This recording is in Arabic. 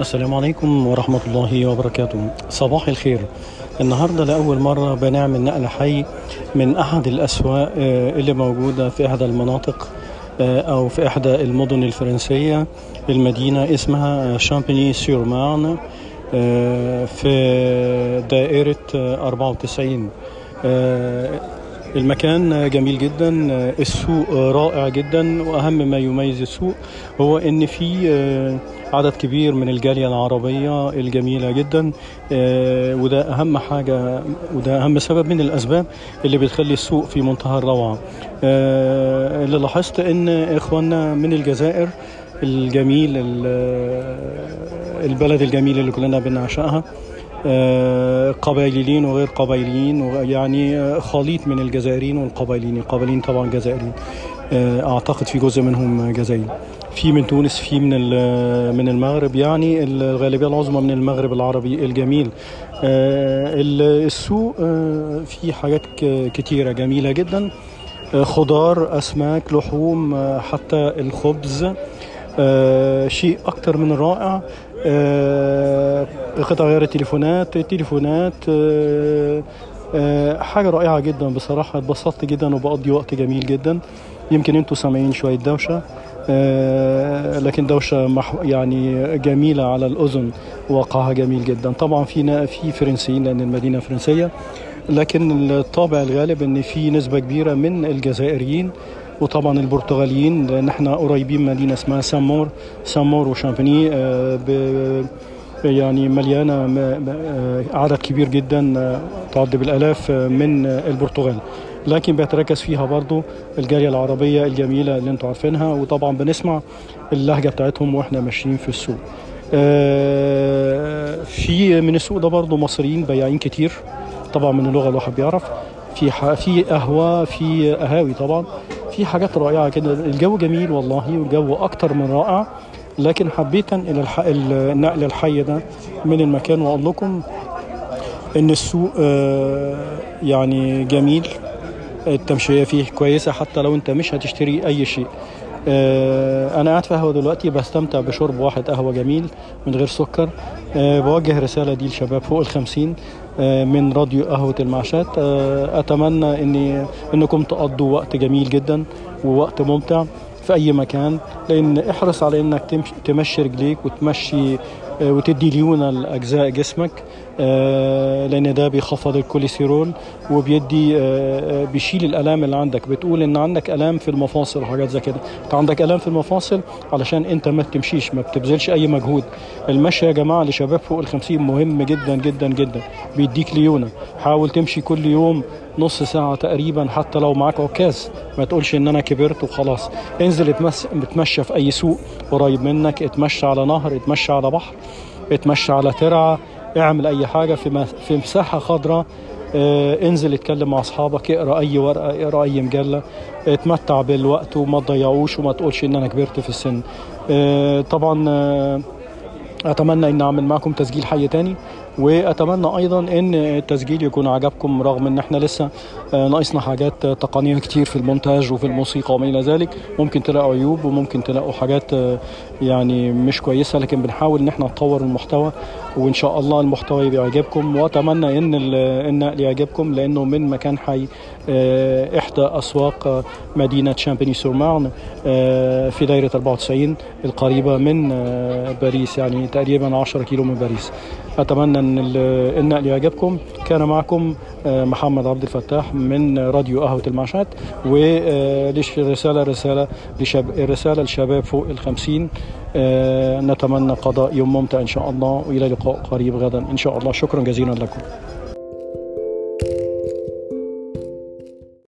السلام عليكم ورحمة الله وبركاته. صباح الخير. النهاردة لأول مرة بنعمل نقل حي من أحد الأسواق آه، اللي موجودة في إحدى المناطق آه، أو في إحدى المدن الفرنسية المدينة اسمها شامبيني سور مارن في دائرة آه، 94 آه، المكان جميل جدا السوق رائع جدا وأهم ما يميز السوق هو إن في آه، عدد كبير من الجالية العربية الجميلة جدا آه، وده أهم حاجة وده أهم سبب من الأسباب اللي بتخلي السوق في منتهى الروعة. آه، اللي لاحظت إن إخواننا من الجزائر الجميل ال- البلد الجميل اللي كلنا بنعشقها قبائليين وغير قبائليين يعني آه، خليط من الجزائريين والقبائليين. القبائليين طبعا جزائريين. آه، أعتقد في جزء منهم جزائري في من تونس في من من المغرب. يعني الغالبية العظمى من المغرب العربي الجميل. آه، ال- السوق آه، فيه حاجات كتيرة جميلة جدا. آه، خضار أسماك لحوم آه، حتى الخبز. آه، شيء أكتر من رائع. آه، قطع غير التليفونات. التليفونات آه، آه، حاجة رائعة جدا بصراحة. اتبسطت جدا وبقضي وقت جميل جدا. يمكن أنتوا سامعين شوية دوشة. آه، لكن دوشة يعني جميلة على الأذن وقعها جميل جدا. طبعا في في فرنسيين لأن المدينة فرنسية. لكن الطابع الغالب إن في نسبة كبيرة من الجزائريين وطبعا البرتغاليين إحنا قريبين مدينة اسمها سامور سامور وشامباني آه، يعني مليانة آه، عدد كبير جدا آه، تعد بالآلاف من البرتغال. لكن بيتركز فيها برضو الجالية العربية الجميلة اللي أنتم عارفينها وطبعا بنسمع اللهجة بتاعتهم وإحنا ماشيين في السوق. في من السوق ده برضو مصريين بياعين كتير طبعا من اللغة الواحد بيعرف. في. في قهوة في قهاوي طبعا. في حاجات رائعة كده. الجو جميل والله والجو أكتر من رائع. لكن حبيت إلى الح... النقل الحي ده من المكان. وأقول لكم إن السوق آه، يعني جميل. التمشية فيه كويسة حتى لو أنت مش هتشتري أي شيء. آه، أنا قاعد في قهوة دلوقتي بستمتع بشرب واحد قهوة جميل من غير سكر. آه، بوجه رسالة دي لشباب فوق الخمسين. من راديو قهوة المعشات آه، أتمنى اني إنكم تقضوا وقت جميل جدا ووقت ممتع في أي مكان لأن احرص على إنك تمشي رجليك وتمشي آه، وتدي ليونة لاجزاء جسمك آه، لأن ده بيخفض الكوليسترول وبيدي آه، آه، بيشيل الألام اللي عندك. بتقول إن عندك ألام في المفاصل وحاجات زي كده. أنت عندك ألام في المفاصل علشان أنت ما بتمشيش ما بتبذلش أي مجهود. المشي يا جماعة لشباب فوق الخمسين مهم جدا جدا جدا. بيديك ليونة. حاول تمشي كل يوم نص ساعة تقريبا حتى لو معاك عكاز. ما تقولش إن أنا كبرت وخلاص. انزل اتمشى في أي سوق قريب منك اتمشى على نهر اتمشى على بحر. اتمشى على ترعة اعمل أي حاجة في في مساحة خضراء آه انزل اتكلم مع أصحابك اقرأ أي ورقة اقرأ أي مجلة. اتمتع بالوقت وما تضيعوش وما تقولش إن أنا كبرت في السن. آه طبعا آه أتمنى ان أعمل معكم تسجيل حي تاني. وأتمنى أيضا إن التسجيل يكون عجبكم رغم إن إحنا لسه آه، ناقصنا حاجات آه، تقنية كتير في المونتاج وفي الموسيقى وما إلى ذلك. ممكن تلاقوا عيوب وممكن تلاقوا حاجات آه، يعني مش كويسة لكن بنحاول إن إحنا نطور المحتوى وإن شاء الله المحتوى يبقى يعجبكم. وأتمنى إن ال- النقل يعجبكم لأنه من مكان حي إحدى أسواق مدينة شامبيني سور مارن في دايرة 94 القريبة من باريس يعني تقريبا 10 كيلو من باريس. أتمنى أن ال- النقل يعجبكم. كان معكم آه، محمد عبد الفتاح من راديو قهوة المعشات رساله لشاب رسالة للشباب فوق الخمسين آه، نتمنى قضاء يوم ممتع إن شاء الله وإلى لقاء قريب غدا إن شاء الله. شكرا جزيلا لكم.